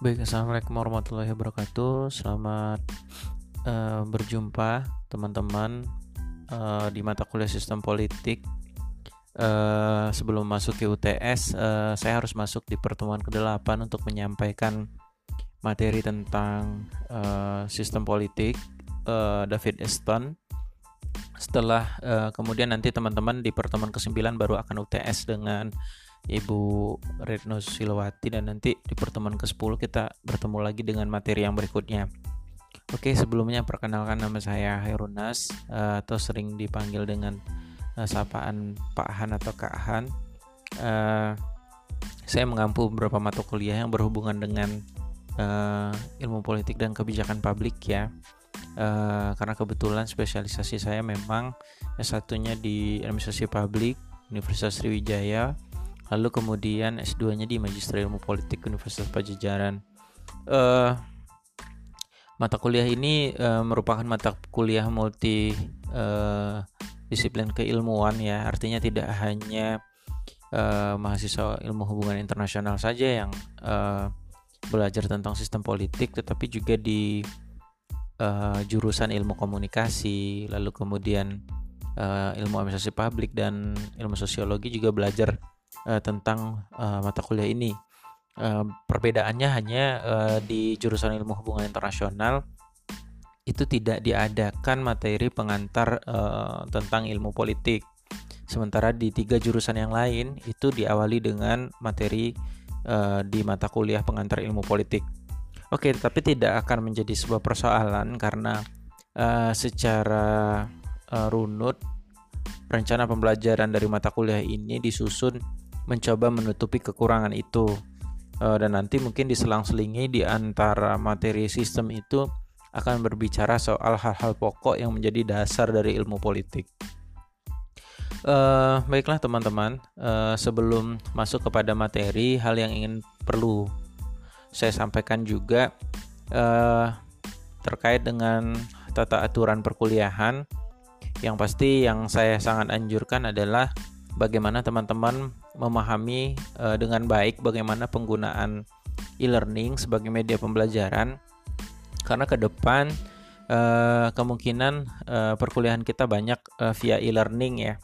Baik, assalamualaikum warahmatullahi wabarakatuh. Selamat uh, berjumpa teman-teman uh, di mata kuliah sistem politik. Uh, sebelum masuk ke UTS, uh, saya harus masuk di pertemuan ke-8 untuk menyampaikan materi tentang uh, sistem politik uh, David Eston. Setelah uh, kemudian nanti teman-teman di pertemuan ke-9 baru akan UTS dengan Ibu Retno Silawati dan nanti di pertemuan ke-10 kita bertemu lagi dengan materi yang berikutnya. Oke, sebelumnya perkenalkan nama saya Hairunas uh, atau sering dipanggil dengan uh, sapaan Pak Han atau Kak Han. Uh, saya mengampu beberapa mata kuliah yang berhubungan dengan ilmu politik dan kebijakan publik ya. Uh, karena kebetulan spesialisasi saya memang S1-nya di administrasi publik Universitas Sriwijaya lalu kemudian S2-nya di Magister Ilmu Politik Universitas Pajajaran. Uh, mata kuliah ini uh, merupakan mata kuliah multi uh, disiplin keilmuan ya, artinya tidak hanya uh, mahasiswa ilmu hubungan internasional saja yang uh, belajar tentang sistem politik, tetapi juga di uh, jurusan ilmu komunikasi, lalu kemudian uh, ilmu administrasi publik dan ilmu sosiologi juga belajar uh, tentang uh, mata kuliah ini. Uh, perbedaannya hanya uh, di jurusan ilmu hubungan internasional itu tidak diadakan materi pengantar uh, tentang ilmu politik. Sementara di tiga jurusan yang lain itu diawali dengan materi uh, di mata kuliah pengantar ilmu politik. Oke, tapi tidak akan menjadi sebuah persoalan karena uh, secara uh, runut rencana pembelajaran dari mata kuliah ini disusun mencoba menutupi kekurangan itu uh, dan nanti mungkin diselang-selingi di antara materi sistem itu akan berbicara soal hal-hal pokok yang menjadi dasar dari ilmu politik. Uh, baiklah teman-teman, uh, sebelum masuk kepada materi, hal yang ingin perlu saya sampaikan juga uh, terkait dengan tata aturan perkuliahan. Yang pasti yang saya sangat anjurkan adalah bagaimana teman-teman memahami uh, dengan baik bagaimana penggunaan e-learning sebagai media pembelajaran. Karena ke depan uh, kemungkinan uh, perkuliahan kita banyak uh, via e-learning ya.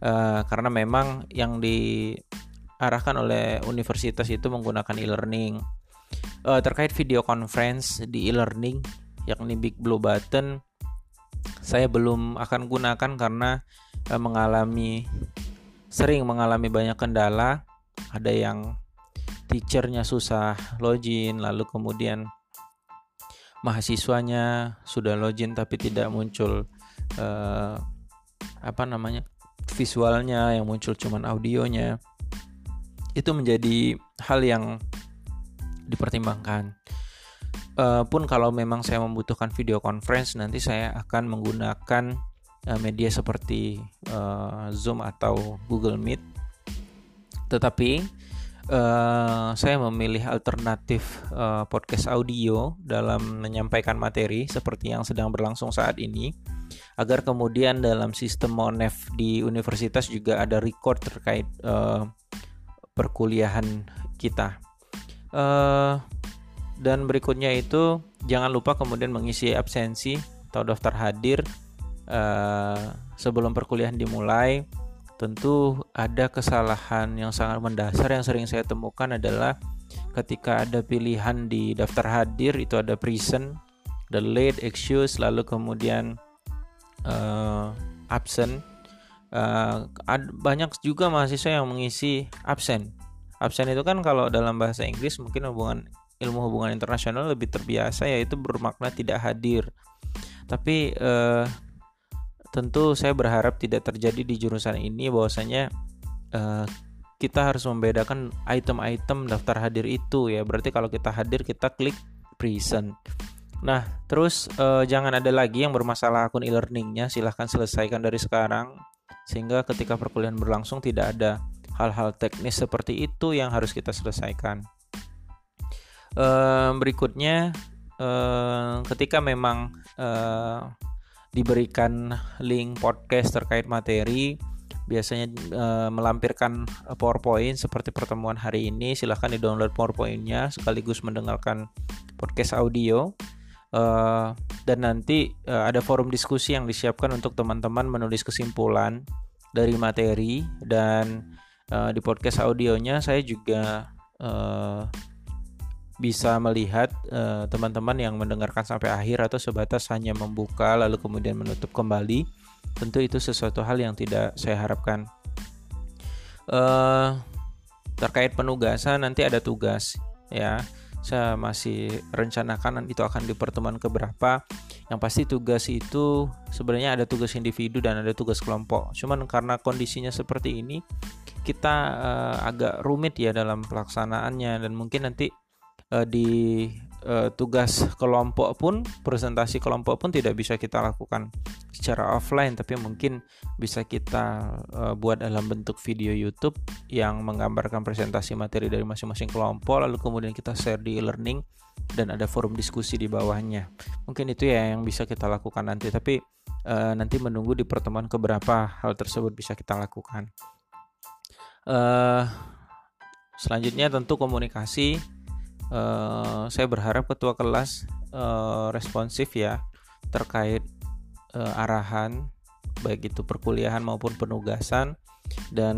Uh, karena memang yang diarahkan oleh universitas itu menggunakan e-learning. Uh, terkait video conference di e-learning yakni Big Blue Button saya belum akan gunakan karena mengalami sering mengalami banyak kendala. Ada yang teachernya susah login lalu kemudian mahasiswanya sudah login tapi tidak muncul uh, apa namanya visualnya yang muncul cuman audionya. Itu menjadi hal yang dipertimbangkan. Uh, pun kalau memang saya membutuhkan video conference nanti saya akan menggunakan Eh, media seperti uh, Zoom atau Google Meet. Tetapi uh, saya memilih alternatif uh, podcast audio dalam menyampaikan materi seperti yang sedang berlangsung saat ini agar kemudian dalam sistem Monef di universitas juga ada record terkait uh, perkuliahan kita. Uh, dan berikutnya itu jangan lupa kemudian mengisi absensi atau daftar hadir uh, sebelum perkuliahan dimulai tentu ada kesalahan yang sangat mendasar yang sering saya temukan adalah ketika ada pilihan di daftar hadir itu ada present, late, excuse, lalu kemudian uh, absent. Uh, banyak juga mahasiswa yang mengisi absen. Absen itu kan kalau dalam bahasa Inggris mungkin hubungan ilmu hubungan internasional lebih terbiasa yaitu bermakna tidak hadir. Tapi uh, tentu saya berharap tidak terjadi di jurusan ini bahwasanya uh, kita harus membedakan item-item daftar hadir itu ya. Berarti kalau kita hadir kita klik present. Nah terus uh, jangan ada lagi yang bermasalah akun e-learningnya. Silahkan selesaikan dari sekarang sehingga ketika perkuliahan berlangsung tidak ada hal-hal teknis seperti itu yang harus kita selesaikan. Uh, berikutnya ketika memang diberikan link podcast terkait materi biasanya uh, melampirkan PowerPoint seperti pertemuan hari ini silahkan di download PowerPointnya sekaligus mendengarkan podcast audio. Uh, dan nanti uh, ada forum diskusi yang disiapkan untuk teman-teman menulis kesimpulan dari materi dan uh, di podcast audionya saya juga uh, bisa melihat teman-teman uh, yang mendengarkan sampai akhir atau sebatas hanya membuka lalu kemudian menutup kembali tentu itu sesuatu hal yang tidak saya harapkan. Uh, terkait penugasan nanti ada tugas ya. Saya masih rencanakan itu akan di pertemuan keberapa. Yang pasti tugas itu sebenarnya ada tugas individu dan ada tugas kelompok. Cuman karena kondisinya seperti ini kita uh, agak rumit ya dalam pelaksanaannya dan mungkin nanti uh, di uh, tugas kelompok pun presentasi kelompok pun tidak bisa kita lakukan secara offline tapi mungkin bisa kita uh, buat dalam bentuk video YouTube yang menggambarkan presentasi materi dari masing-masing kelompok lalu kemudian kita share di e-learning dan ada forum diskusi di bawahnya. Mungkin itu ya yang bisa kita lakukan nanti tapi uh, nanti menunggu di pertemuan keberapa hal tersebut bisa kita lakukan. Uh, selanjutnya tentu komunikasi uh, saya berharap ketua kelas uh, responsif ya terkait uh, arahan baik itu perkuliahan maupun penugasan dan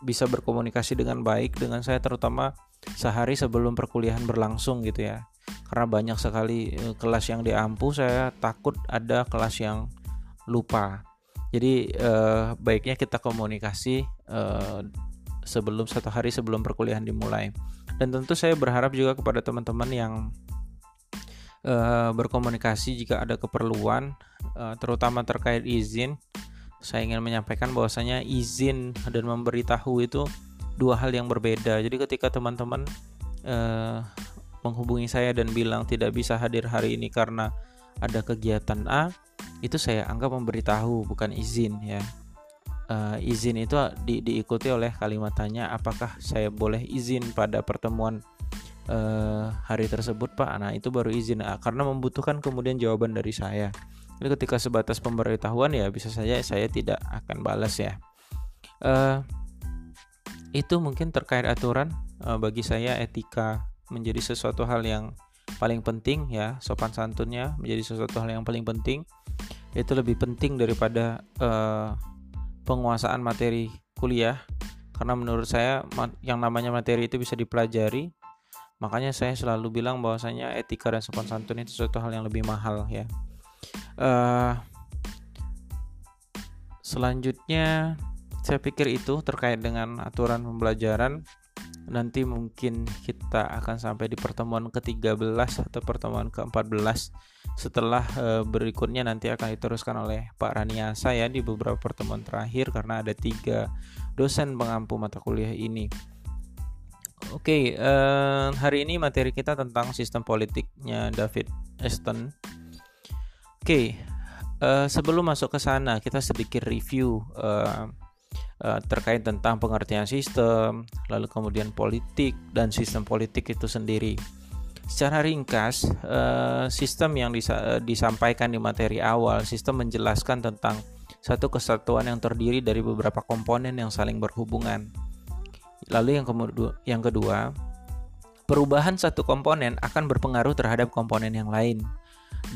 bisa berkomunikasi dengan baik dengan saya terutama sehari sebelum perkuliahan berlangsung gitu ya. Karena banyak sekali kelas yang diampu saya takut ada kelas yang lupa. Jadi uh, baiknya kita komunikasi uh, sebelum satu hari sebelum perkuliahan dimulai dan tentu saya berharap juga kepada teman-teman yang uh, berkomunikasi jika ada keperluan uh, terutama terkait izin saya ingin menyampaikan bahwasanya izin dan memberitahu itu dua hal yang berbeda. Jadi ketika teman-teman uh, menghubungi saya dan bilang tidak bisa hadir hari ini karena ada kegiatan A itu saya anggap memberitahu bukan izin ya uh, izin itu di, diikuti oleh kalimat tanya apakah saya boleh izin pada pertemuan uh, hari tersebut Pak? Nah itu baru izin nah, karena membutuhkan kemudian jawaban dari saya. Jadi ketika sebatas pemberitahuan ya bisa saja saya tidak akan balas ya. Uh, itu mungkin terkait aturan uh, bagi saya etika menjadi sesuatu hal yang paling penting ya sopan santunnya menjadi sesuatu hal yang paling penting. Itu lebih penting daripada uh, penguasaan materi kuliah karena menurut saya yang namanya materi itu bisa dipelajari. Makanya saya selalu bilang bahwasanya etika dan sopan santun itu sesuatu hal yang lebih mahal ya. Uh, selanjutnya saya pikir itu terkait dengan aturan pembelajaran nanti mungkin kita akan sampai di pertemuan ke-13 atau pertemuan ke-14 setelah e, berikutnya nanti akan diteruskan oleh Pak Raniasa ya di beberapa pertemuan terakhir karena ada tiga dosen pengampu mata kuliah ini. Oke, e, hari ini materi kita tentang sistem politiknya David Aston. Oke, e, sebelum masuk ke sana kita sedikit review e, uh, terkait tentang pengertian sistem, lalu kemudian politik dan sistem politik itu sendiri. Secara ringkas, uh, sistem yang disa disampaikan di materi awal, sistem menjelaskan tentang satu kesatuan yang terdiri dari beberapa komponen yang saling berhubungan. Lalu yang, yang kedua, perubahan satu komponen akan berpengaruh terhadap komponen yang lain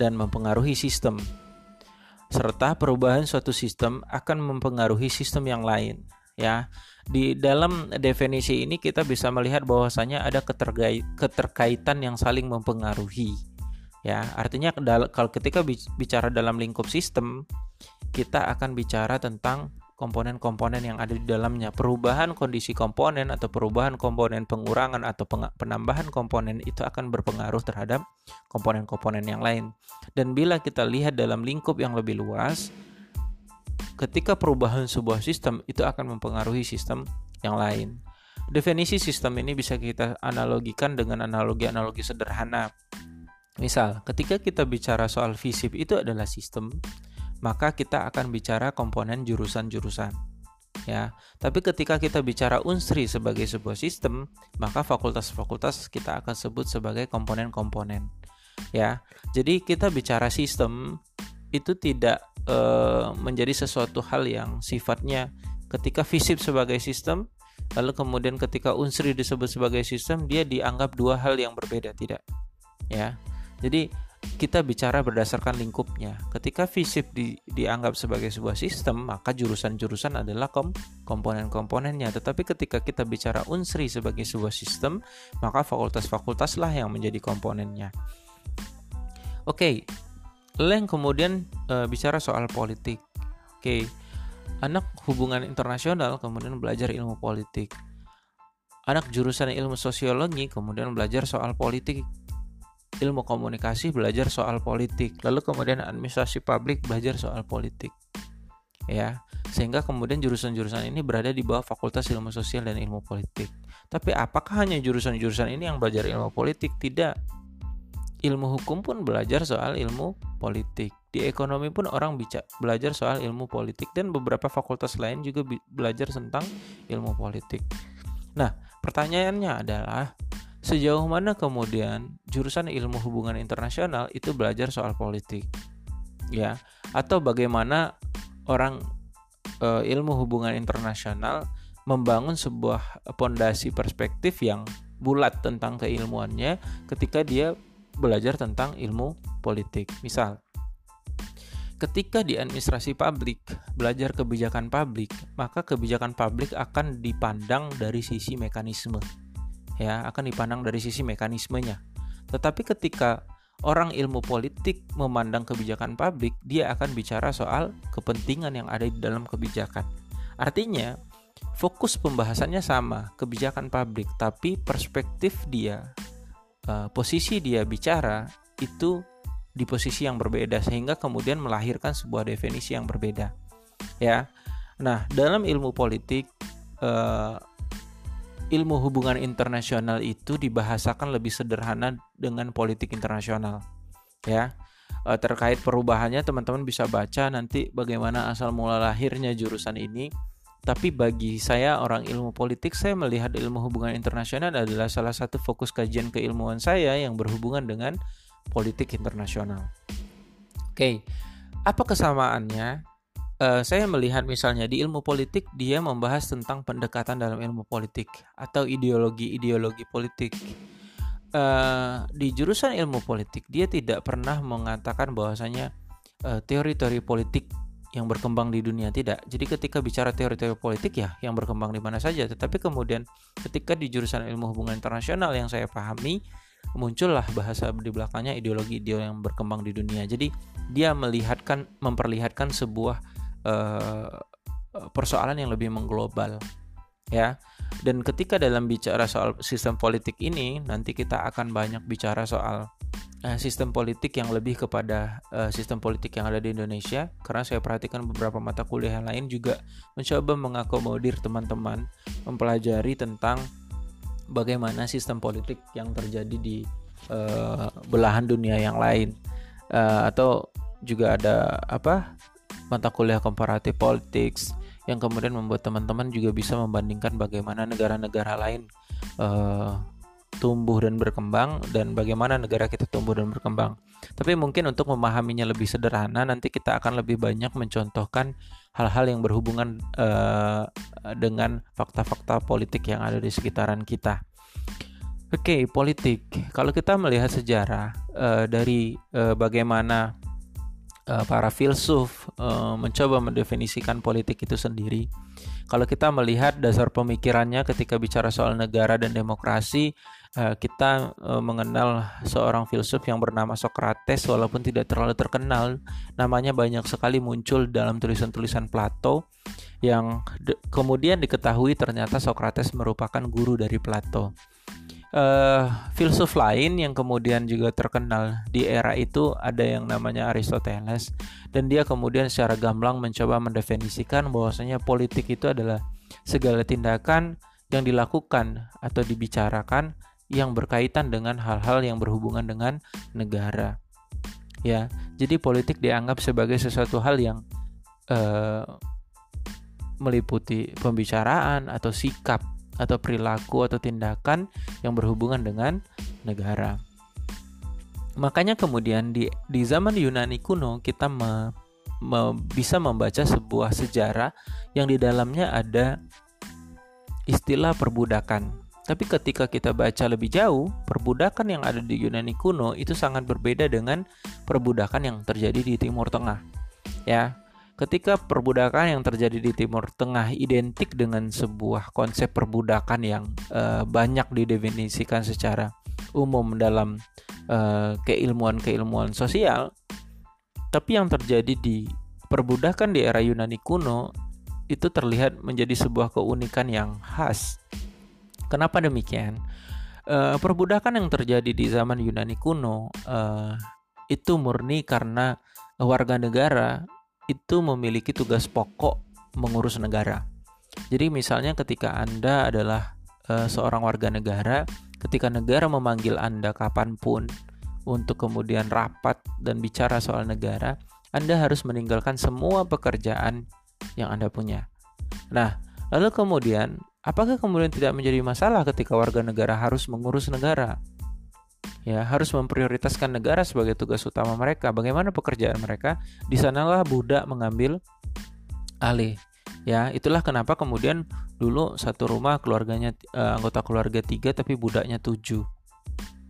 dan mempengaruhi sistem serta perubahan suatu sistem akan mempengaruhi sistem yang lain ya. Di dalam definisi ini kita bisa melihat bahwasanya ada keterkaitan yang saling mempengaruhi ya. Artinya kalau ketika bicara dalam lingkup sistem kita akan bicara tentang komponen-komponen yang ada di dalamnya. Perubahan kondisi komponen atau perubahan komponen pengurangan atau penambahan komponen itu akan berpengaruh terhadap komponen-komponen yang lain. Dan bila kita lihat dalam lingkup yang lebih luas, ketika perubahan sebuah sistem itu akan mempengaruhi sistem yang lain. Definisi sistem ini bisa kita analogikan dengan analogi-analogi sederhana. Misal, ketika kita bicara soal FISIP itu adalah sistem, maka kita akan bicara komponen jurusan-jurusan. Ya, tapi ketika kita bicara Unsri sebagai sebuah sistem, maka fakultas-fakultas kita akan sebut sebagai komponen-komponen. Ya, jadi kita bicara sistem itu tidak e, menjadi sesuatu hal yang sifatnya ketika FISIP sebagai sistem lalu kemudian ketika unsri disebut sebagai sistem dia dianggap dua hal yang berbeda tidak ya jadi kita bicara berdasarkan lingkupnya. Ketika FISIP di, dianggap sebagai sebuah sistem, maka jurusan-jurusan adalah kom, komponen-komponennya. Tetapi ketika kita bicara unsri sebagai sebuah sistem, maka fakultas-fakultaslah yang menjadi komponennya. Oke, Leng kemudian e, bicara soal politik. Oke, anak hubungan internasional kemudian belajar ilmu politik. Anak jurusan ilmu sosiologi kemudian belajar soal politik ilmu komunikasi belajar soal politik, lalu kemudian administrasi publik belajar soal politik. Ya, sehingga kemudian jurusan-jurusan ini berada di bawah Fakultas Ilmu Sosial dan Ilmu Politik. Tapi apakah hanya jurusan-jurusan ini yang belajar ilmu politik? Tidak. Ilmu hukum pun belajar soal ilmu politik. Di ekonomi pun orang bicara belajar soal ilmu politik dan beberapa fakultas lain juga belajar tentang ilmu politik. Nah, pertanyaannya adalah Sejauh mana kemudian jurusan ilmu hubungan internasional itu belajar soal politik? Ya, atau bagaimana orang e, ilmu hubungan internasional membangun sebuah pondasi perspektif yang bulat tentang keilmuannya ketika dia belajar tentang ilmu politik. Misal, ketika di administrasi publik belajar kebijakan publik, maka kebijakan publik akan dipandang dari sisi mekanisme ya akan dipandang dari sisi mekanismenya. Tetapi ketika orang ilmu politik memandang kebijakan publik, dia akan bicara soal kepentingan yang ada di dalam kebijakan. Artinya, fokus pembahasannya sama, kebijakan publik, tapi perspektif dia, uh, posisi dia bicara itu di posisi yang berbeda sehingga kemudian melahirkan sebuah definisi yang berbeda. Ya. Nah, dalam ilmu politik uh, ilmu hubungan internasional itu dibahasakan lebih sederhana dengan politik internasional. Ya. E, terkait perubahannya teman-teman bisa baca nanti bagaimana asal mula lahirnya jurusan ini. Tapi bagi saya orang ilmu politik saya melihat ilmu hubungan internasional adalah salah satu fokus kajian keilmuan saya yang berhubungan dengan politik internasional. Oke. Apa kesamaannya? Uh, saya melihat misalnya di ilmu politik dia membahas tentang pendekatan dalam ilmu politik atau ideologi-ideologi politik. Uh, di jurusan ilmu politik dia tidak pernah mengatakan bahwasanya uh, teori-teori politik yang berkembang di dunia tidak. Jadi ketika bicara teori-teori politik ya yang berkembang di mana saja, tetapi kemudian ketika di jurusan ilmu hubungan internasional yang saya pahami muncullah bahasa di belakangnya ideologi-ideologi yang berkembang di dunia. Jadi dia melihatkan memperlihatkan sebuah uh, persoalan yang lebih mengglobal ya. Dan ketika dalam bicara soal sistem politik ini nanti kita akan banyak bicara soal uh, sistem politik yang lebih kepada uh, sistem politik yang ada di Indonesia. Karena saya perhatikan beberapa mata kuliah yang lain juga mencoba mengakomodir teman-teman mempelajari tentang bagaimana sistem politik yang terjadi di uh, belahan dunia yang lain. Uh, atau juga ada apa mata kuliah komparatif politics yang kemudian membuat teman-teman juga bisa membandingkan bagaimana negara-negara lain uh, tumbuh dan berkembang dan bagaimana negara kita tumbuh dan berkembang. Tapi mungkin untuk memahaminya lebih sederhana nanti kita akan lebih banyak mencontohkan hal-hal yang berhubungan uh, dengan fakta-fakta politik yang ada di sekitaran kita. Oke, okay, politik. Kalau kita melihat sejarah uh, dari uh, bagaimana uh, para filsuf uh, mencoba mendefinisikan politik itu sendiri. Kalau kita melihat dasar pemikirannya ketika bicara soal negara dan demokrasi, uh, kita mengenal seorang filsuf yang bernama Socrates walaupun tidak terlalu terkenal, namanya banyak sekali muncul dalam tulisan-tulisan Plato yang kemudian diketahui ternyata Socrates merupakan guru dari Plato uh, filsuf lain yang kemudian juga terkenal di era itu ada yang namanya Aristoteles dan dia kemudian secara gamblang mencoba mendefinisikan bahwasanya politik itu adalah segala tindakan yang dilakukan atau dibicarakan yang berkaitan dengan hal-hal yang berhubungan dengan negara. Ya, jadi politik dianggap sebagai sesuatu hal yang uh, meliputi pembicaraan atau sikap atau perilaku atau tindakan yang berhubungan dengan negara. Makanya kemudian di di zaman Yunani kuno kita me, me bisa membaca sebuah sejarah yang di dalamnya ada istilah perbudakan. Tapi ketika kita baca lebih jauh, perbudakan yang ada di Yunani kuno itu sangat berbeda dengan perbudakan yang terjadi di Timur Tengah. Ya, ketika perbudakan yang terjadi di Timur Tengah identik dengan sebuah konsep perbudakan yang uh, banyak didefinisikan secara umum dalam uh, keilmuan-keilmuan sosial, tapi yang terjadi di perbudakan di era Yunani kuno itu terlihat menjadi sebuah keunikan yang khas Kenapa demikian? Uh, perbudakan yang terjadi di zaman Yunani kuno uh, itu murni karena warga negara itu memiliki tugas pokok mengurus negara. Jadi misalnya ketika Anda adalah uh, seorang warga negara, ketika negara memanggil Anda kapan pun untuk kemudian rapat dan bicara soal negara, Anda harus meninggalkan semua pekerjaan yang Anda punya. Nah, lalu kemudian Apakah kemudian tidak menjadi masalah ketika warga negara harus mengurus negara? Ya, harus memprioritaskan negara sebagai tugas utama mereka. Bagaimana pekerjaan mereka? Di sanalah budak mengambil alih. Ya, itulah kenapa kemudian dulu satu rumah keluarganya uh, anggota keluarga tiga tapi budaknya tujuh.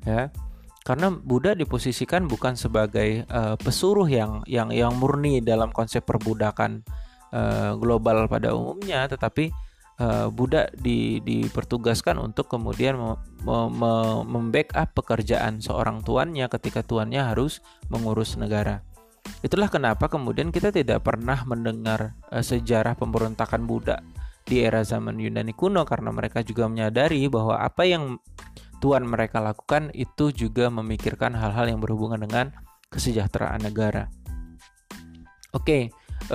Ya, karena budak diposisikan bukan sebagai uh, pesuruh yang yang yang murni dalam konsep perbudakan uh, global pada umumnya, tetapi uh, budak di, dipertugaskan untuk kemudian me, me, membackup pekerjaan seorang tuannya ketika tuannya harus mengurus negara. Itulah kenapa kemudian kita tidak pernah mendengar uh, sejarah pemberontakan budak di era zaman Yunani kuno karena mereka juga menyadari bahwa apa yang tuan mereka lakukan itu juga memikirkan hal-hal yang berhubungan dengan kesejahteraan negara. Oke, okay,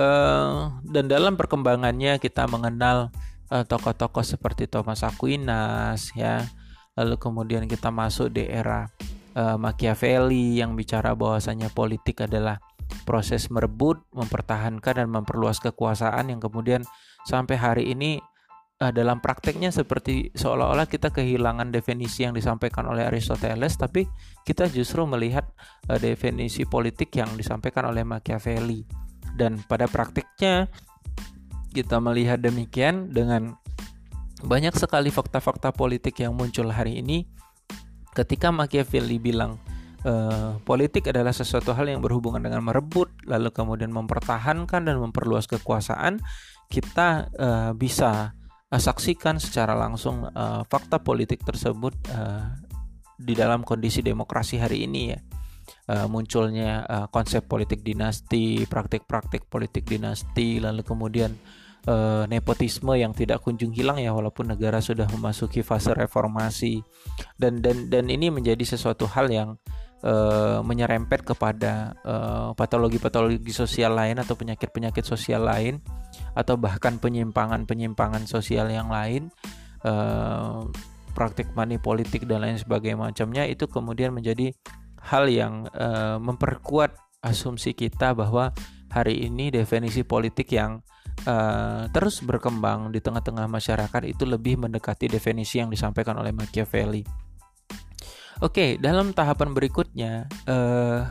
uh, eh, dan dalam perkembangannya kita mengenal eh, tokoh-tokoh seperti Thomas Aquinas ya. Lalu kemudian kita masuk di era uh, Machiavelli yang bicara bahwasanya politik adalah proses merebut, mempertahankan dan memperluas kekuasaan yang kemudian sampai hari ini uh, dalam prakteknya seperti seolah-olah kita kehilangan definisi yang disampaikan oleh Aristoteles tapi kita justru melihat uh, definisi politik yang disampaikan oleh Machiavelli. Dan pada praktiknya kita melihat demikian dengan banyak sekali fakta-fakta politik yang muncul hari ini ketika Machiavelli bilang e, politik adalah sesuatu hal yang berhubungan dengan merebut lalu kemudian mempertahankan dan memperluas kekuasaan kita e, bisa e, saksikan secara langsung e, fakta politik tersebut e, di dalam kondisi demokrasi hari ini ya. Uh, munculnya uh, konsep politik dinasti, praktik-praktik politik dinasti, lalu kemudian uh, nepotisme yang tidak kunjung hilang ya walaupun negara sudah memasuki fase reformasi. Dan dan dan ini menjadi sesuatu hal yang uh, menyerempet kepada patologi-patologi uh, sosial lain atau penyakit-penyakit sosial lain atau bahkan penyimpangan-penyimpangan sosial yang lain praktik money politik dan lain sebagainya macamnya itu kemudian menjadi hal yang memperkuat asumsi kita bahwa hari ini definisi politik yang uh, terus berkembang di tengah-tengah masyarakat itu lebih mendekati definisi yang disampaikan oleh Machiavelli. Oke, okay, dalam tahapan berikutnya, uh,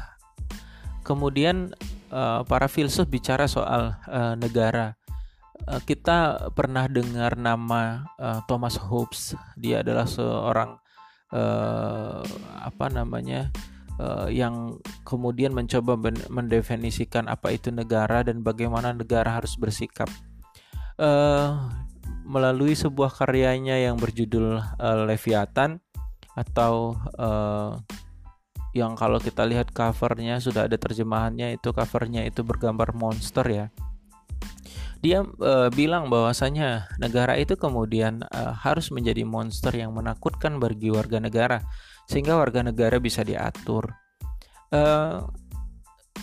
kemudian uh, para filsuf bicara soal uh, negara. Uh, kita pernah dengar nama uh, Thomas Hobbes. Dia adalah seorang uh, apa namanya? Uh, yang kemudian mencoba mendefinisikan apa itu negara dan bagaimana negara harus bersikap. Uh, melalui sebuah karyanya yang berjudul uh, Leviathan atau uh, yang kalau kita lihat covernya sudah ada terjemahannya itu covernya itu bergambar monster ya dia uh, bilang bahwasanya negara itu kemudian uh, harus menjadi monster yang menakutkan bagi warga negara sehingga warga negara bisa diatur. Uh,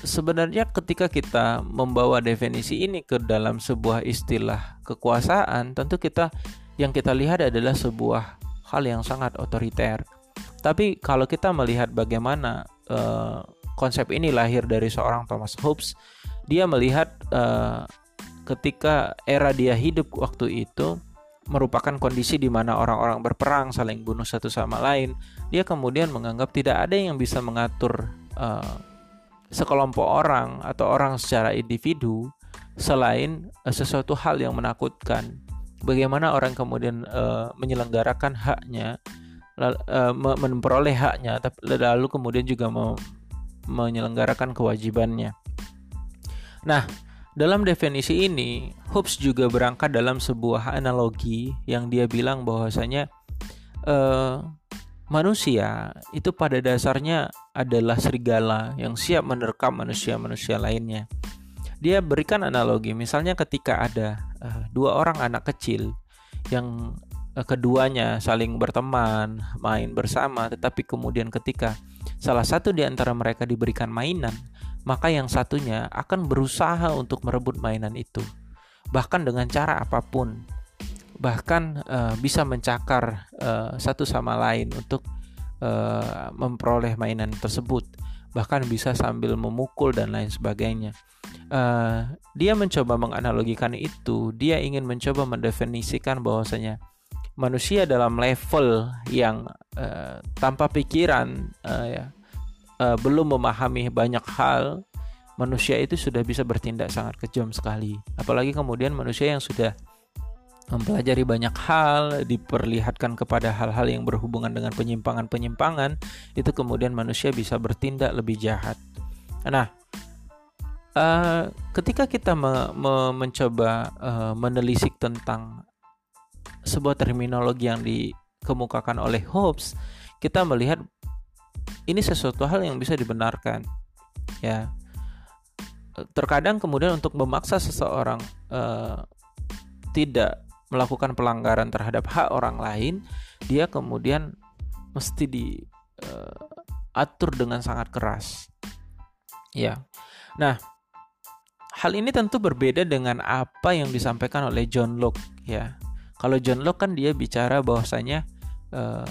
sebenarnya ketika kita membawa definisi ini ke dalam sebuah istilah kekuasaan, tentu kita yang kita lihat adalah sebuah hal yang sangat otoriter. Tapi kalau kita melihat bagaimana uh, konsep ini lahir dari seorang Thomas Hobbes, dia melihat uh, ketika era dia hidup waktu itu merupakan kondisi di mana orang-orang berperang saling bunuh satu sama lain dia kemudian menganggap tidak ada yang bisa mengatur uh, sekelompok orang atau orang secara individu selain uh, sesuatu hal yang menakutkan. Bagaimana orang kemudian uh, menyelenggarakan haknya, lalu, uh, memperoleh haknya, tapi lalu kemudian juga me menyelenggarakan kewajibannya. Nah, dalam definisi ini, Hobbes juga berangkat dalam sebuah analogi yang dia bilang bahwasanya uh, manusia itu pada dasarnya adalah serigala yang siap menerkam manusia-manusia lainnya. Dia berikan analogi, misalnya ketika ada uh, dua orang anak kecil yang uh, keduanya saling berteman, main bersama, tetapi kemudian ketika salah satu di antara mereka diberikan mainan, maka yang satunya akan berusaha untuk merebut mainan itu, bahkan dengan cara apa pun bahkan uh, bisa mencakar uh, satu sama lain untuk uh, memperoleh mainan tersebut. Bahkan bisa sambil memukul dan lain sebagainya. Uh, dia mencoba menganalogikan itu. Dia ingin mencoba mendefinisikan bahwasanya manusia dalam level yang uh, tanpa pikiran uh, ya uh, belum memahami banyak hal manusia itu sudah bisa bertindak sangat kejam sekali. Apalagi kemudian manusia yang sudah mempelajari banyak hal, diperlihatkan kepada hal-hal yang berhubungan dengan penyimpangan-penyimpangan, itu kemudian manusia bisa bertindak lebih jahat. Nah, uh, ketika kita me me mencoba uh, menelisik tentang sebuah terminologi yang dikemukakan oleh Hobbes, kita melihat ini sesuatu hal yang bisa dibenarkan, ya. Terkadang kemudian untuk memaksa seseorang uh, tidak melakukan pelanggaran terhadap hak orang lain, dia kemudian mesti diatur uh, dengan sangat keras. Ya. Nah, hal ini tentu berbeda dengan apa yang disampaikan oleh John Locke ya. Kalau John Locke kan dia bicara bahwasanya uh,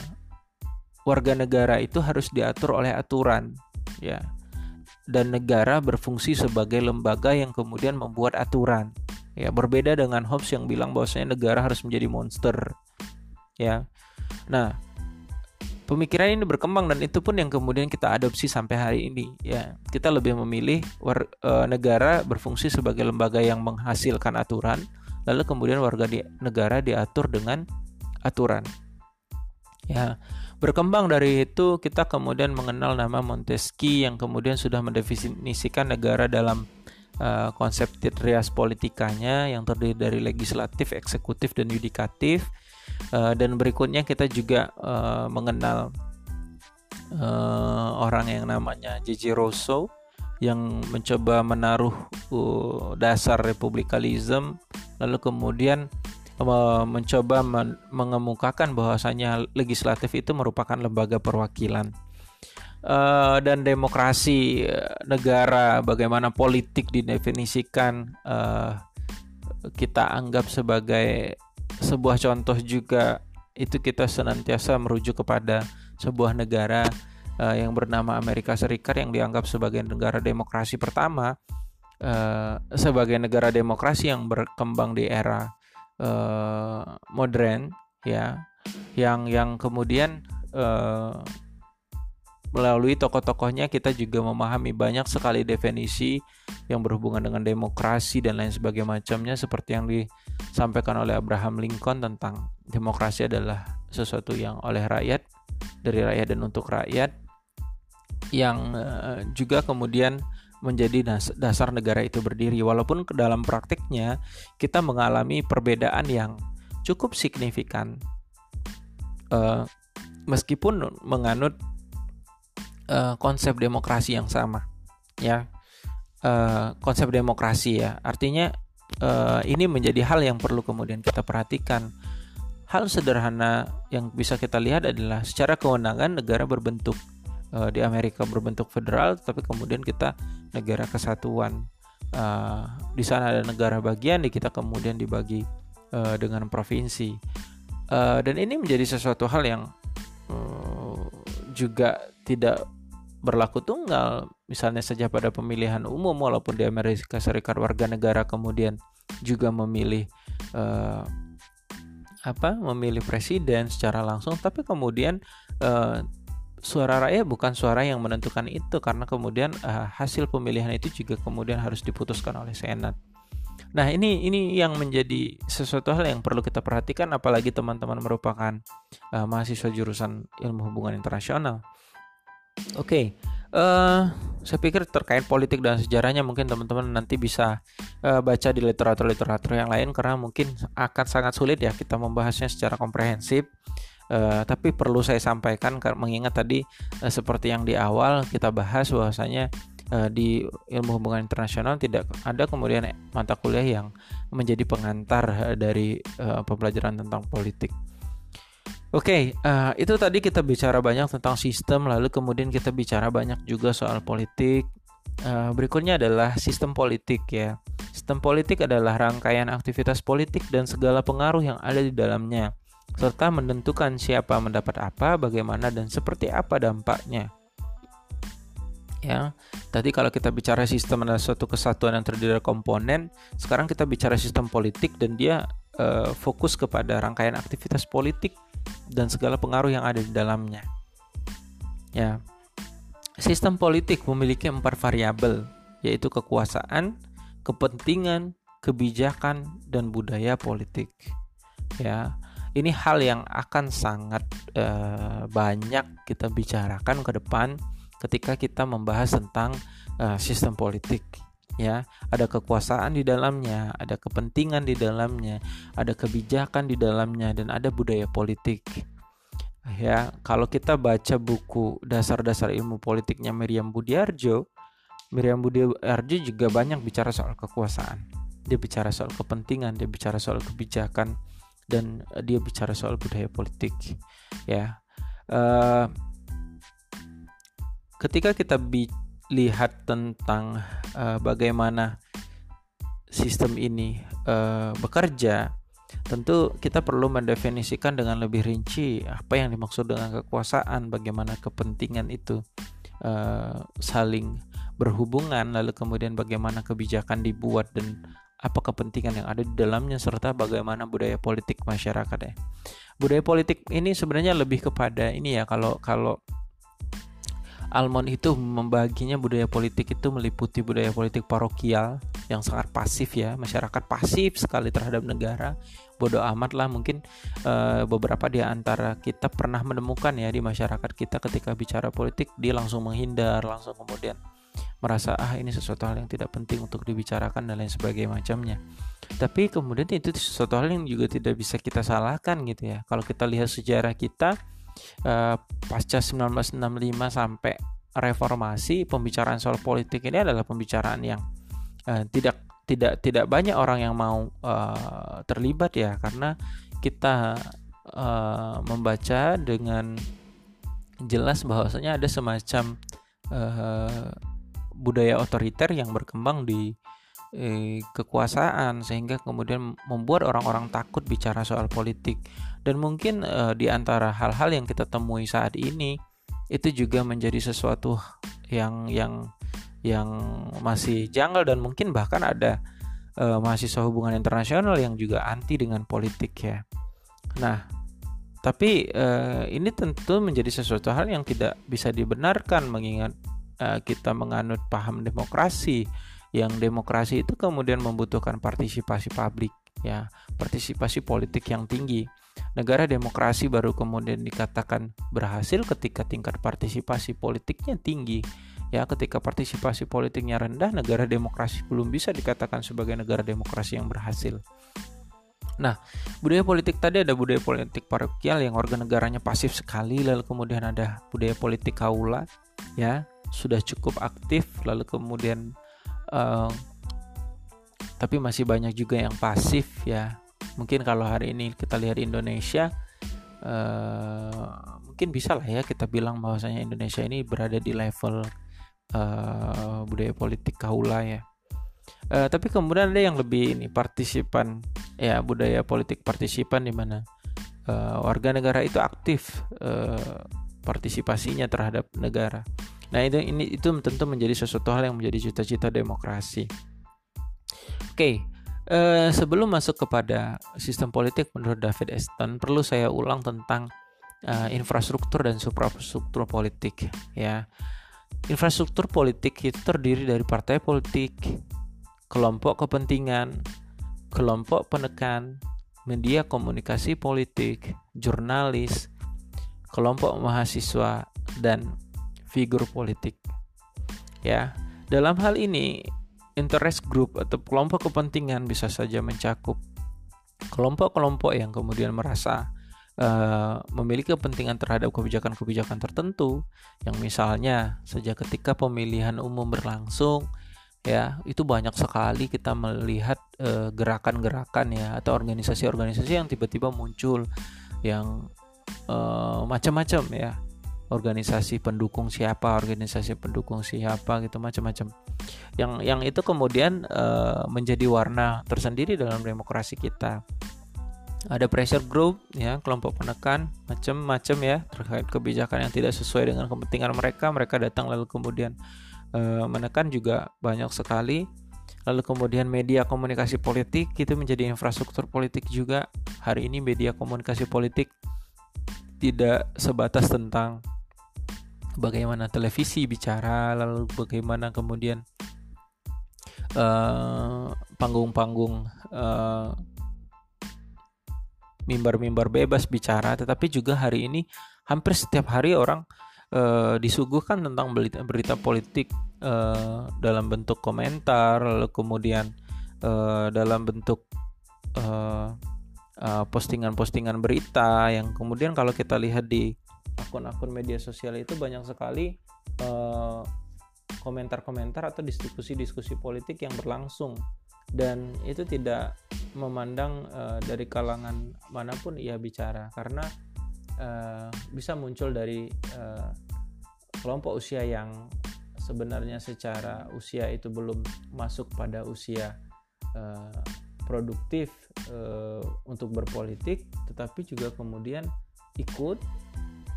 warga negara itu harus diatur oleh aturan ya. Dan negara berfungsi sebagai lembaga yang kemudian membuat aturan. Ya, berbeda dengan Hobbes yang bilang bahwasanya negara harus menjadi monster. Ya. Nah, pemikiran ini berkembang dan itu pun yang kemudian kita adopsi sampai hari ini ya. Kita lebih memilih war, e, negara berfungsi sebagai lembaga yang menghasilkan aturan, lalu kemudian warga di negara diatur dengan aturan. Ya. Berkembang dari itu kita kemudian mengenal nama Montesquieu yang kemudian sudah mendefinisikan negara dalam uh, konsep trias politikanya yang terdiri dari legislatif, eksekutif, dan yudikatif. Uh, dan berikutnya kita juga uh, mengenal uh, orang yang namanya J.J. Rousseau yang mencoba menaruh uh, dasar republikalisme lalu kemudian mencoba men mengemukakan bahwasanya legislatif itu merupakan lembaga perwakilan. Uh, dan demokrasi uh, negara, bagaimana politik didefinisikan, uh, kita anggap sebagai sebuah contoh juga itu kita senantiasa merujuk kepada sebuah negara uh, yang bernama Amerika Serikat yang dianggap sebagai negara demokrasi pertama, uh, sebagai negara demokrasi yang berkembang di era uh, modern, ya, yang yang kemudian uh, melalui tokoh-tokohnya kita juga memahami banyak sekali definisi yang berhubungan dengan demokrasi dan lain sebagainya macamnya seperti yang disampaikan oleh Abraham Lincoln tentang demokrasi adalah sesuatu yang oleh rakyat dari rakyat dan untuk rakyat yang uh, juga kemudian menjadi dasar negara itu berdiri. Walaupun dalam praktiknya kita mengalami perbedaan yang cukup signifikan. Uh, meskipun menganut uh, konsep demokrasi yang sama ya. Uh, konsep demokrasi ya. Artinya uh, ini menjadi hal yang perlu kemudian kita perhatikan. Hal sederhana yang bisa kita lihat adalah secara kewenangan negara berbentuk uh, di Amerika berbentuk federal tapi kemudian kita negara kesatuan. Uh, di sana ada negara bagian di kita kemudian dibagi uh, dengan provinsi. Uh, dan ini menjadi sesuatu hal yang uh, juga tidak berlaku tunggal. Misalnya saja pada pemilihan umum walaupun di Amerika Serikat warga negara kemudian juga memilih uh, apa memilih presiden secara langsung tapi kemudian uh, suara rakyat bukan suara yang menentukan itu karena kemudian uh, hasil pemilihan itu juga kemudian harus diputuskan oleh senat. Nah, ini ini yang menjadi sesuatu hal yang perlu kita perhatikan apalagi teman-teman merupakan uh, mahasiswa jurusan Ilmu Hubungan Internasional. Oke. Okay. Uh, eh, saya pikir terkait politik dan sejarahnya mungkin teman-teman nanti bisa uh, baca di literatur-literatur yang lain karena mungkin akan sangat sulit ya kita membahasnya secara komprehensif. Uh, tapi perlu saya sampaikan mengingat tadi uh, seperti yang di awal kita bahas bahwasanya uh, di ilmu hubungan internasional tidak ada kemudian mata kuliah yang menjadi pengantar dari pembelajaran tentang politik. Oke, okay, uh, itu tadi kita bicara banyak tentang sistem, lalu kemudian kita bicara banyak juga soal politik. Uh, berikutnya adalah sistem politik ya. Sistem politik adalah rangkaian aktivitas politik dan segala pengaruh yang ada di dalamnya, serta menentukan siapa mendapat apa, bagaimana, dan seperti apa dampaknya. Ya, tadi kalau kita bicara sistem adalah suatu kesatuan yang terdiri dari komponen, sekarang kita bicara sistem politik dan dia uh, fokus kepada rangkaian aktivitas politik dan segala pengaruh yang ada di dalamnya. Ya. Sistem politik memiliki empat variabel, yaitu kekuasaan, kepentingan, kebijakan, dan budaya politik. Ya, ini hal yang akan sangat uh, banyak kita bicarakan ke depan ketika kita membahas tentang uh, sistem politik ya. Ada kekuasaan di dalamnya ada kepentingan di dalamnya ada kebijakan di dalamnya dan ada budaya politik. Ya kalau kita baca buku dasar-dasar ilmu politiknya Miriam Budiarjo Miriam Budiarjo juga banyak bicara soal kekuasaan. Dia bicara soal kepentingan dia bicara soal kebijakan dan dia bicara soal budaya politik ya. Uh, ketika kita lihat tentang uh, bagaimana sistem ini uh, bekerja, tentu kita perlu mendefinisikan dengan lebih rinci apa yang dimaksud dengan kekuasaan, bagaimana kepentingan itu uh, saling berhubungan, lalu kemudian bagaimana kebijakan dibuat dan apa kepentingan yang ada di dalamnya serta bagaimana budaya politik masyarakat ya. Budaya politik ini sebenarnya lebih kepada ini ya kalau kalau Almond itu membaginya budaya politik itu meliputi budaya politik parokial yang sangat pasif ya masyarakat pasif sekali terhadap negara bodoh amat lah mungkin uh, beberapa di antara kita pernah menemukan ya di masyarakat kita ketika bicara politik dia langsung menghindar langsung kemudian merasa ah ini sesuatu hal yang tidak penting untuk dibicarakan dan lain sebagainya macamnya. Tapi kemudian itu sesuatu hal yang juga tidak bisa kita salahkan gitu ya. Kalau kita lihat sejarah kita uh, pasca 1965 sampai reformasi pembicaraan soal politik ini adalah pembicaraan yang uh, tidak tidak tidak banyak orang yang mau uh, terlibat ya. Karena kita uh, membaca dengan jelas bahwasanya ada semacam uh, budaya otoriter yang berkembang di kekuasaan sehingga kemudian membuat orang-orang takut bicara soal politik dan mungkin uh, di antara hal-hal yang kita temui saat ini itu juga menjadi sesuatu yang yang yang masih janggal dan mungkin bahkan ada uh, mahasiswa hubungan internasional yang juga anti dengan politik ya. Nah, tapi uh, ini tentu menjadi sesuatu hal yang tidak bisa dibenarkan mengingat uh, kita menganut paham demokrasi yang demokrasi itu kemudian membutuhkan partisipasi publik ya, partisipasi politik yang tinggi. Negara demokrasi baru kemudian dikatakan berhasil ketika tingkat partisipasi politiknya tinggi. Ya, ketika partisipasi politiknya rendah, negara demokrasi belum bisa dikatakan sebagai negara demokrasi yang berhasil. Nah, budaya politik tadi ada budaya politik parokial yang warga negaranya pasif sekali, lalu kemudian ada budaya politik kaula, ya sudah cukup aktif, lalu kemudian uh, tapi masih banyak juga yang pasif ya. Mungkin kalau hari ini kita lihat Indonesia uh, mungkin bisa lah ya kita bilang bahwasanya Indonesia ini berada di level uh, budaya politik kaula ya. Uh, tapi kemudian ada yang lebih ini partisipan. Ya budaya politik partisipan di mana uh, warga negara itu aktif uh, partisipasinya terhadap negara nah itu ini itu tentu menjadi sesuatu hal yang menjadi cita-cita demokrasi oke okay. Uh, sebelum masuk kepada sistem politik menurut David Eston, perlu saya ulang tentang uh, infrastruktur dan suprastruktur politik ya infrastruktur politik itu terdiri dari partai politik kelompok kepentingan kelompok penekan media komunikasi politik jurnalis kelompok mahasiswa dan figur politik. Ya dalam hal ini interest group atau kelompok kepentingan bisa saja mencakup kelompok-kelompok yang kemudian merasa uh, memiliki kepentingan terhadap kebijakan-kebijakan tertentu yang misalnya sejak ketika pemilihan umum berlangsung ya itu banyak sekali kita melihat gerakan gerakan-gerakan ya atau organisasi-organisasi yang tiba-tiba muncul yang uh, macam-macam ya organisasi pendukung siapa organisasi pendukung siapa gitu macam-macam. Yang yang itu kemudian uh, menjadi warna tersendiri dalam demokrasi kita. Ada pressure group ya kelompok penekan macam-macam ya terkait kebijakan yang tidak sesuai dengan kepentingan mereka. Mereka datang lalu kemudian e, menekan juga banyak sekali. Lalu kemudian media komunikasi politik itu menjadi infrastruktur politik juga. Hari ini media komunikasi politik tidak sebatas tentang bagaimana televisi bicara lalu bagaimana kemudian eh, panggung-panggung uh, mimbar-mimbar bebas bicara, tetapi juga hari ini hampir setiap hari orang uh, disuguhkan tentang berita, berita politik uh, dalam bentuk komentar, lalu kemudian uh, dalam bentuk postingan-postingan uh, uh, berita yang kemudian kalau kita lihat di akun-akun media sosial itu banyak sekali komentar-komentar atau diskusi-diskusi politik yang berlangsung. Dan itu tidak memandang uh, dari kalangan mana pun ia bicara. Karena uh, bisa muncul dari uh, kelompok usia yang sebenarnya secara usia itu belum masuk pada usia uh, produktif uh, untuk berpolitik tetapi juga kemudian ikut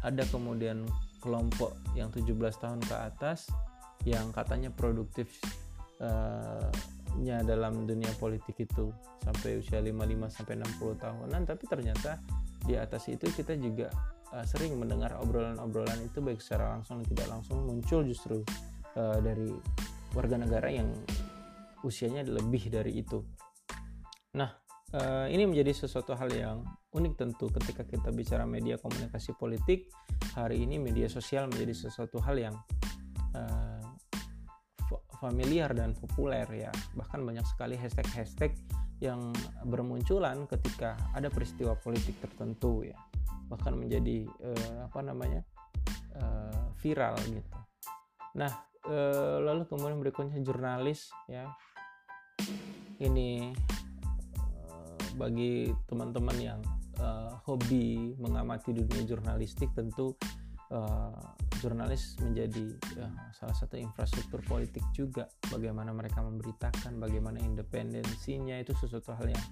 ada kemudian kelompok yang 17 tahun ke atas yang katanya produktif uh, nya dalam dunia politik itu sampai usia 55 sampai 60 tahunan tapi ternyata di atas itu kita juga uh, sering mendengar obrolan-obrolan itu baik secara langsung dan tidak langsung muncul justru uh, dari warga negara yang usianya lebih dari itu. Nah, uh, ini menjadi sesuatu hal yang unik tentu ketika kita bicara media komunikasi politik. Hari ini media sosial menjadi sesuatu hal yang uh, familiar dan populer ya. Bahkan banyak sekali hashtag-hashtag yang bermunculan ketika ada peristiwa politik tertentu ya. Bahkan menjadi uh, apa namanya uh, viral gitu. Nah uh, lalu kemudian berikutnya jurnalis ya. Ini bagi teman-teman yang uh, hobi mengamati dunia jurnalistik tentu uh, jurnalis menjadi uh, salah satu infrastruktur politik juga. Bagaimana mereka memberitakan bagaimana independensinya itu sesuatu hal yang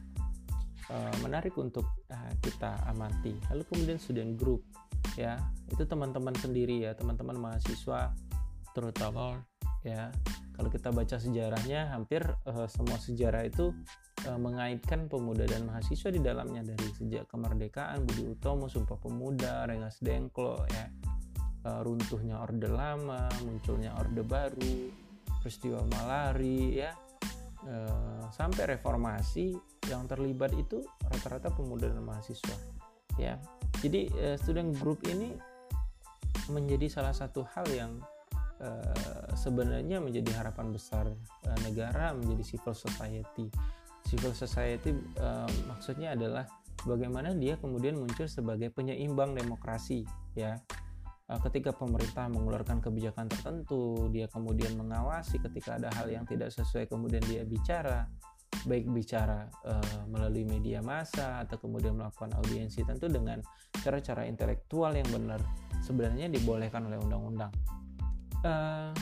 uh, menarik untuk uh, kita amati. Lalu kemudian student group ya. Itu teman-teman sendiri ya teman-teman mahasiswa terutama ya. Kalau kita baca sejarahnya hampir uh, semua sejarah itu mengaitkan pemuda dan mahasiswa di dalamnya dari sejak kemerdekaan. Budi Utomo Sumpah Pemuda Rengas Dengklo ya. Uh, runtuhnya orde lama munculnya orde baru peristiwa malari ya. Uh, sampai reformasi yang terlibat itu rata-rata pemuda dan mahasiswa ya. Jadi student group ini menjadi salah satu hal yang sebenarnya menjadi harapan besar negara menjadi civil society civil society uh, maksudnya adalah bagaimana dia kemudian muncul sebagai penyeimbang demokrasi ya uh, ketika pemerintah mengeluarkan kebijakan tertentu, dia kemudian mengawasi ketika ada hal yang tidak sesuai, kemudian dia bicara, baik bicara uh, melalui media massa atau kemudian melakukan audiensi, tentu dengan cara-cara intelektual yang benar sebenarnya dibolehkan oleh undang-undang. Uh,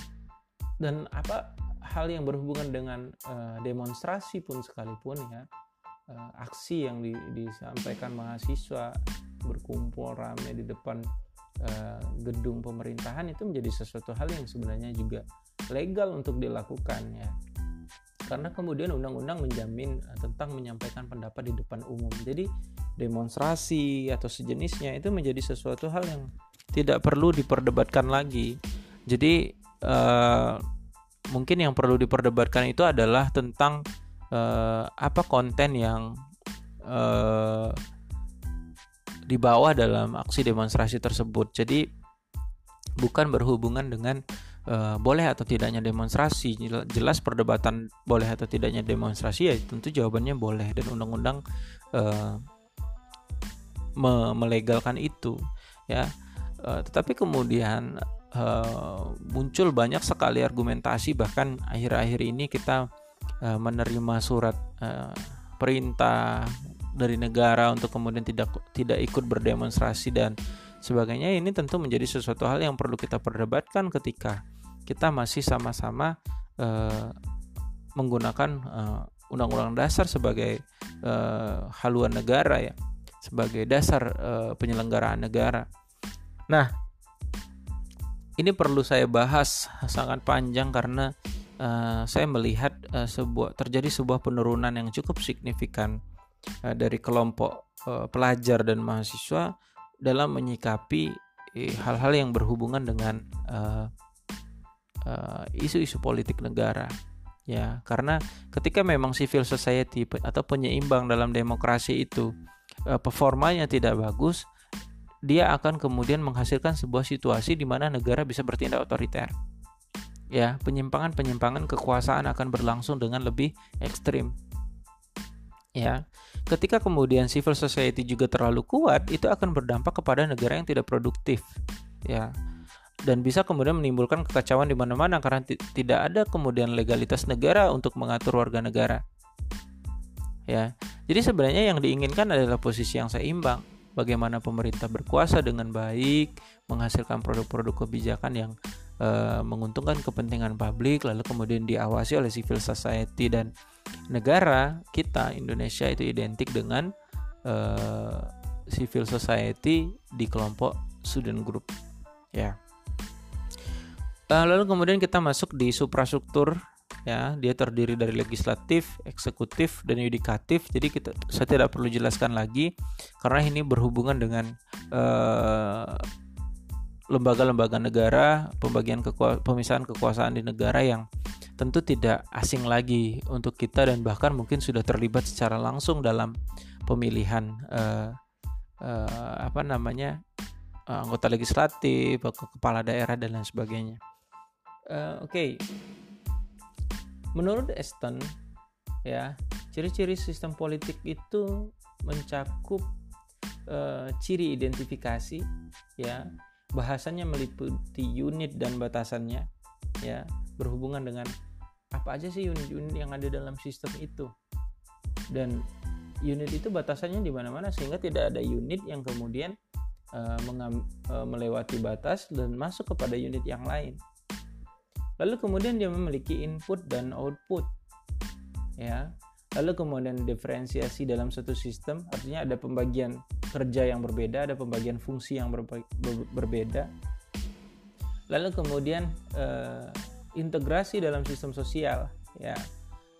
dan apa hal yang berhubungan dengan uh, demonstrasi pun sekalipun ya uh, aksi yang di, disampaikan mahasiswa berkumpul ramai di depan uh, gedung pemerintahan itu menjadi sesuatu hal yang sebenarnya juga legal untuk dilakukan ya karena kemudian undang-undang menjamin tentang menyampaikan pendapat di depan umum jadi demonstrasi atau sejenisnya itu menjadi sesuatu hal yang tidak perlu diperdebatkan lagi. Jadi uh, mungkin yang perlu diperdebatkan itu adalah tentang uh, apa konten yang uh, dibawa dalam aksi demonstrasi tersebut. Jadi bukan berhubungan dengan uh, boleh atau tidaknya demonstrasi. Jelas perdebatan boleh atau tidaknya demonstrasi ya tentu jawabannya boleh dan undang-undang uh, me melegalkan itu ya. Uh, tetapi kemudian uh, muncul banyak sekali argumentasi bahkan akhir-akhir ini kita uh, menerima surat uh, perintah dari negara untuk kemudian tidak tidak ikut berdemonstrasi dan sebagainya ini tentu menjadi sesuatu hal yang perlu kita perdebatkan ketika kita masih sama-sama uh, menggunakan uh, undang-undang dasar sebagai uh, haluan negara ya sebagai dasar penyelenggaraan negara. Nah, ini perlu saya bahas sangat panjang karena uh, saya melihat uh, sebuah terjadi sebuah penurunan yang cukup signifikan uh, dari kelompok uh, pelajar dan mahasiswa dalam menyikapi hal-hal yang berhubungan dengan isu-isu uh, uh, politik negara. Ya karena ketika memang civil society atau penyeimbang dalam demokrasi itu uh, performanya tidak bagus dia akan kemudian menghasilkan sebuah situasi di mana negara bisa bertindak otoriter. Ya penyimpangan-penyimpangan kekuasaan akan berlangsung dengan lebih ekstrim. Ya ketika kemudian civil society juga terlalu kuat itu akan berdampak kepada negara yang tidak produktif. Ya dan bisa kemudian menimbulkan kekacauan di mana-mana karena tidak ada kemudian legalitas negara untuk mengatur warga negara. Ya jadi sebenarnya yang diinginkan adalah posisi yang seimbang bagaimana pemerintah berkuasa dengan baik menghasilkan produk-produk kebijakan yang uh, menguntungkan kepentingan publik lalu kemudian diawasi oleh civil society dan negara kita Indonesia itu identik dengan uh, civil society di kelompok student group. Ya. Uh, lalu kemudian kita masuk di suprastruktur ya dia terdiri dari legislatif, eksekutif dan yudikatif. Jadi kita saya tidak perlu jelaskan lagi karena ini berhubungan dengan uh, lembaga-lembaga negara, pembagian kekua pemisahan kekuasaan di negara yang tentu tidak asing lagi untuk kita dan bahkan mungkin sudah terlibat secara langsung dalam pemilihan uh, uh, apa namanya uh, anggota legislatif, kepala daerah dan lain sebagainya. Uh, Oke, okay. Menurut Eston ya ciri-ciri sistem politik itu mencakup uh, ciri identifikasi ya bahasanya meliputi unit dan batasannya ya berhubungan dengan apa aja sih unit-unit yang ada dalam sistem itu. Dan unit itu batasannya di mana-mana sehingga tidak ada unit yang kemudian uh, mengam, uh, melewati batas dan masuk kepada unit yang lain lalu kemudian dia memiliki input dan output ya lalu kemudian diferensiasi dalam satu sistem artinya ada pembagian kerja yang berbeda, ada pembagian fungsi yang berbe ber berbeda. Lalu kemudian uh, integrasi dalam sistem sosial, ya.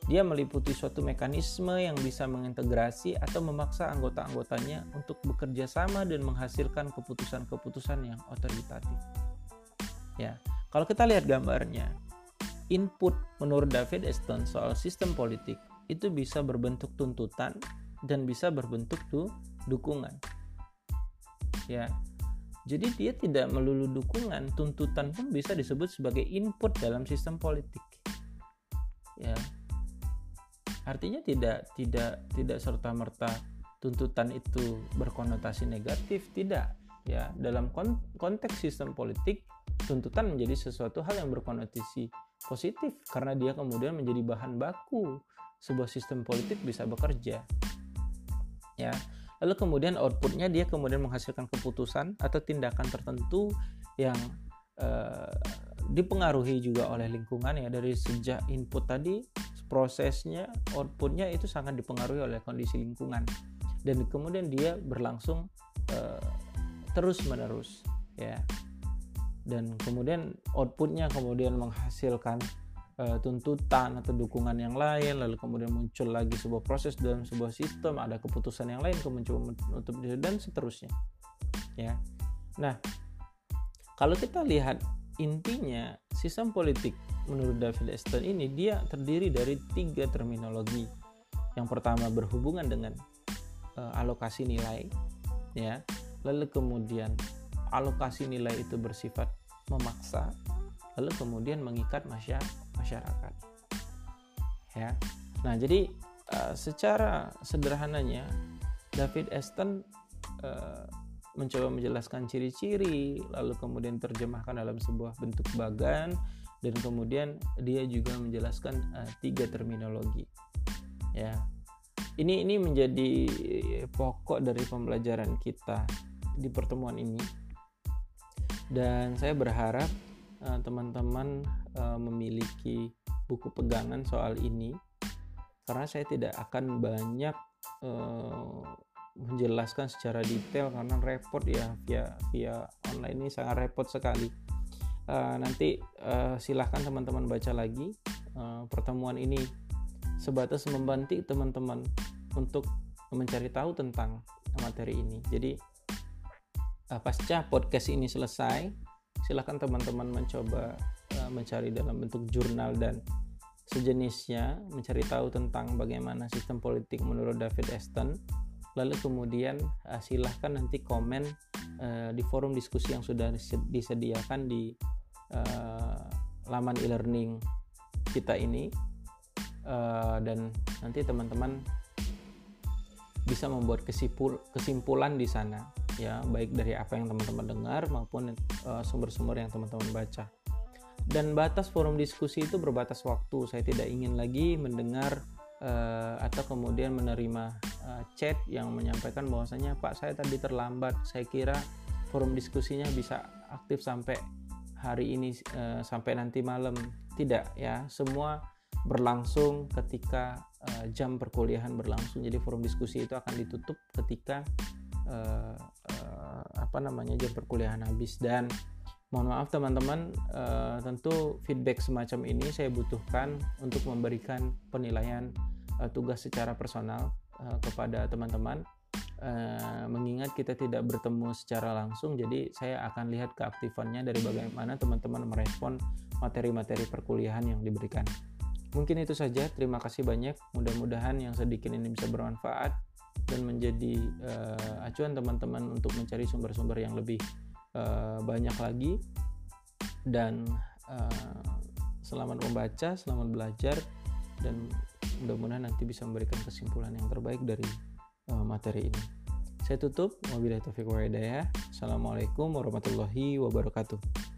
Dia meliputi suatu mekanisme yang bisa mengintegrasi atau memaksa anggota-anggotanya untuk bekerja sama dan menghasilkan keputusan-keputusan yang otoritatif. Ya, kalau kita lihat gambarnya, input menurut David Eston soal sistem politik itu bisa berbentuk tuntutan dan bisa berbentuk tuh dukungan. Ya. Jadi dia tidak melulu dukungan, tuntutan pun bisa disebut sebagai input dalam sistem politik. Ya. Artinya tidak tidak tidak serta-merta tuntutan itu berkonotasi negatif, tidak. Ya, dalam konteks sistem politik, tuntutan menjadi sesuatu hal yang berkonotasi positif karena dia kemudian menjadi bahan baku sebuah sistem politik bisa bekerja. Ya lalu kemudian outputnya dia kemudian menghasilkan keputusan atau tindakan tertentu yang uh, dipengaruhi juga oleh lingkungan ya dari sejak input tadi prosesnya outputnya itu sangat dipengaruhi oleh kondisi lingkungan dan kemudian dia berlangsung uh, terus menerus ya. Dan kemudian outputnya kemudian menghasilkan uh, tuntutan atau dukungan yang lain lalu kemudian muncul lagi sebuah proses dalam sebuah sistem ada keputusan yang lain kemudian menutup dan seterusnya ya. Nah kalau kita lihat intinya sistem politik menurut David Eston ini dia terdiri dari tiga terminologi. Yang pertama berhubungan dengan uh, alokasi nilai ya lalu kemudian alokasi nilai itu bersifat memaksa lalu kemudian mengikat masyarakat. Ya. Nah jadi uh, secara sederhananya David Aston uh, mencoba menjelaskan ciri-ciri lalu kemudian terjemahkan dalam sebuah bentuk bagan dan kemudian dia juga menjelaskan uh, tiga terminologi. Ya. Ini ini menjadi pokok dari pembelajaran kita di pertemuan ini. Dan saya berharap uh, teman-teman uh, memiliki buku pegangan soal ini. Karena saya tidak akan banyak uh, menjelaskan secara detail karena repot ya via via online ini sangat repot sekali. Uh, nanti uh, silahkan teman-teman baca lagi uh, pertemuan ini. Sebatas membantu teman-teman untuk mencari tahu tentang materi ini. Jadi pasca podcast ini selesai silahkan teman-teman mencoba uh, mencari dalam bentuk jurnal dan sejenisnya mencari tahu tentang bagaimana sistem politik menurut David Aston. Lalu kemudian uh, silahkan nanti komen di forum diskusi yang sudah disediakan di laman e-learning kita ini. Dan nanti teman-teman bisa membuat kesimpulan di sana ya baik dari apa yang teman-teman dengar maupun eh, sumber-sumber uh, yang teman-teman baca. Dan batas forum diskusi itu berbatas waktu. Saya tidak ingin lagi mendengar uh, atau kemudian menerima uh, chat yang menyampaikan bahwasanya Pak saya tadi terlambat. Saya kira forum diskusinya bisa aktif sampai hari ini uh, sampai nanti malam. Tidak ya. Semua berlangsung ketika uh, jam perkuliahan berlangsung. Jadi forum diskusi itu akan ditutup ketika uh, apa namanya jam perkuliahan habis. Dan mohon maaf teman-teman uh, tentu feedback semacam ini saya butuhkan untuk memberikan penilaian uh, tugas secara personal uh, kepada teman-teman. Uh, mengingat kita tidak bertemu secara langsung jadi saya akan lihat keaktifannya dari bagaimana teman-teman merespon materi-materi perkuliahan yang diberikan. Mungkin itu saja. Terima kasih banyak. Mudah-mudahan yang sedikit ini bisa bermanfaat dan menjadi uh, acuan teman-teman untuk mencari sumber-sumber yang lebih uh, banyak lagi dan uh, selamat membaca, selamat belajar dan mudah-mudahan nanti bisa memberikan kesimpulan yang terbaik dari uh, materi ini. Saya tutup. Wabillahi taufiq wa hidayah. Assalamualaikum warahmatullahi wabarakatuh.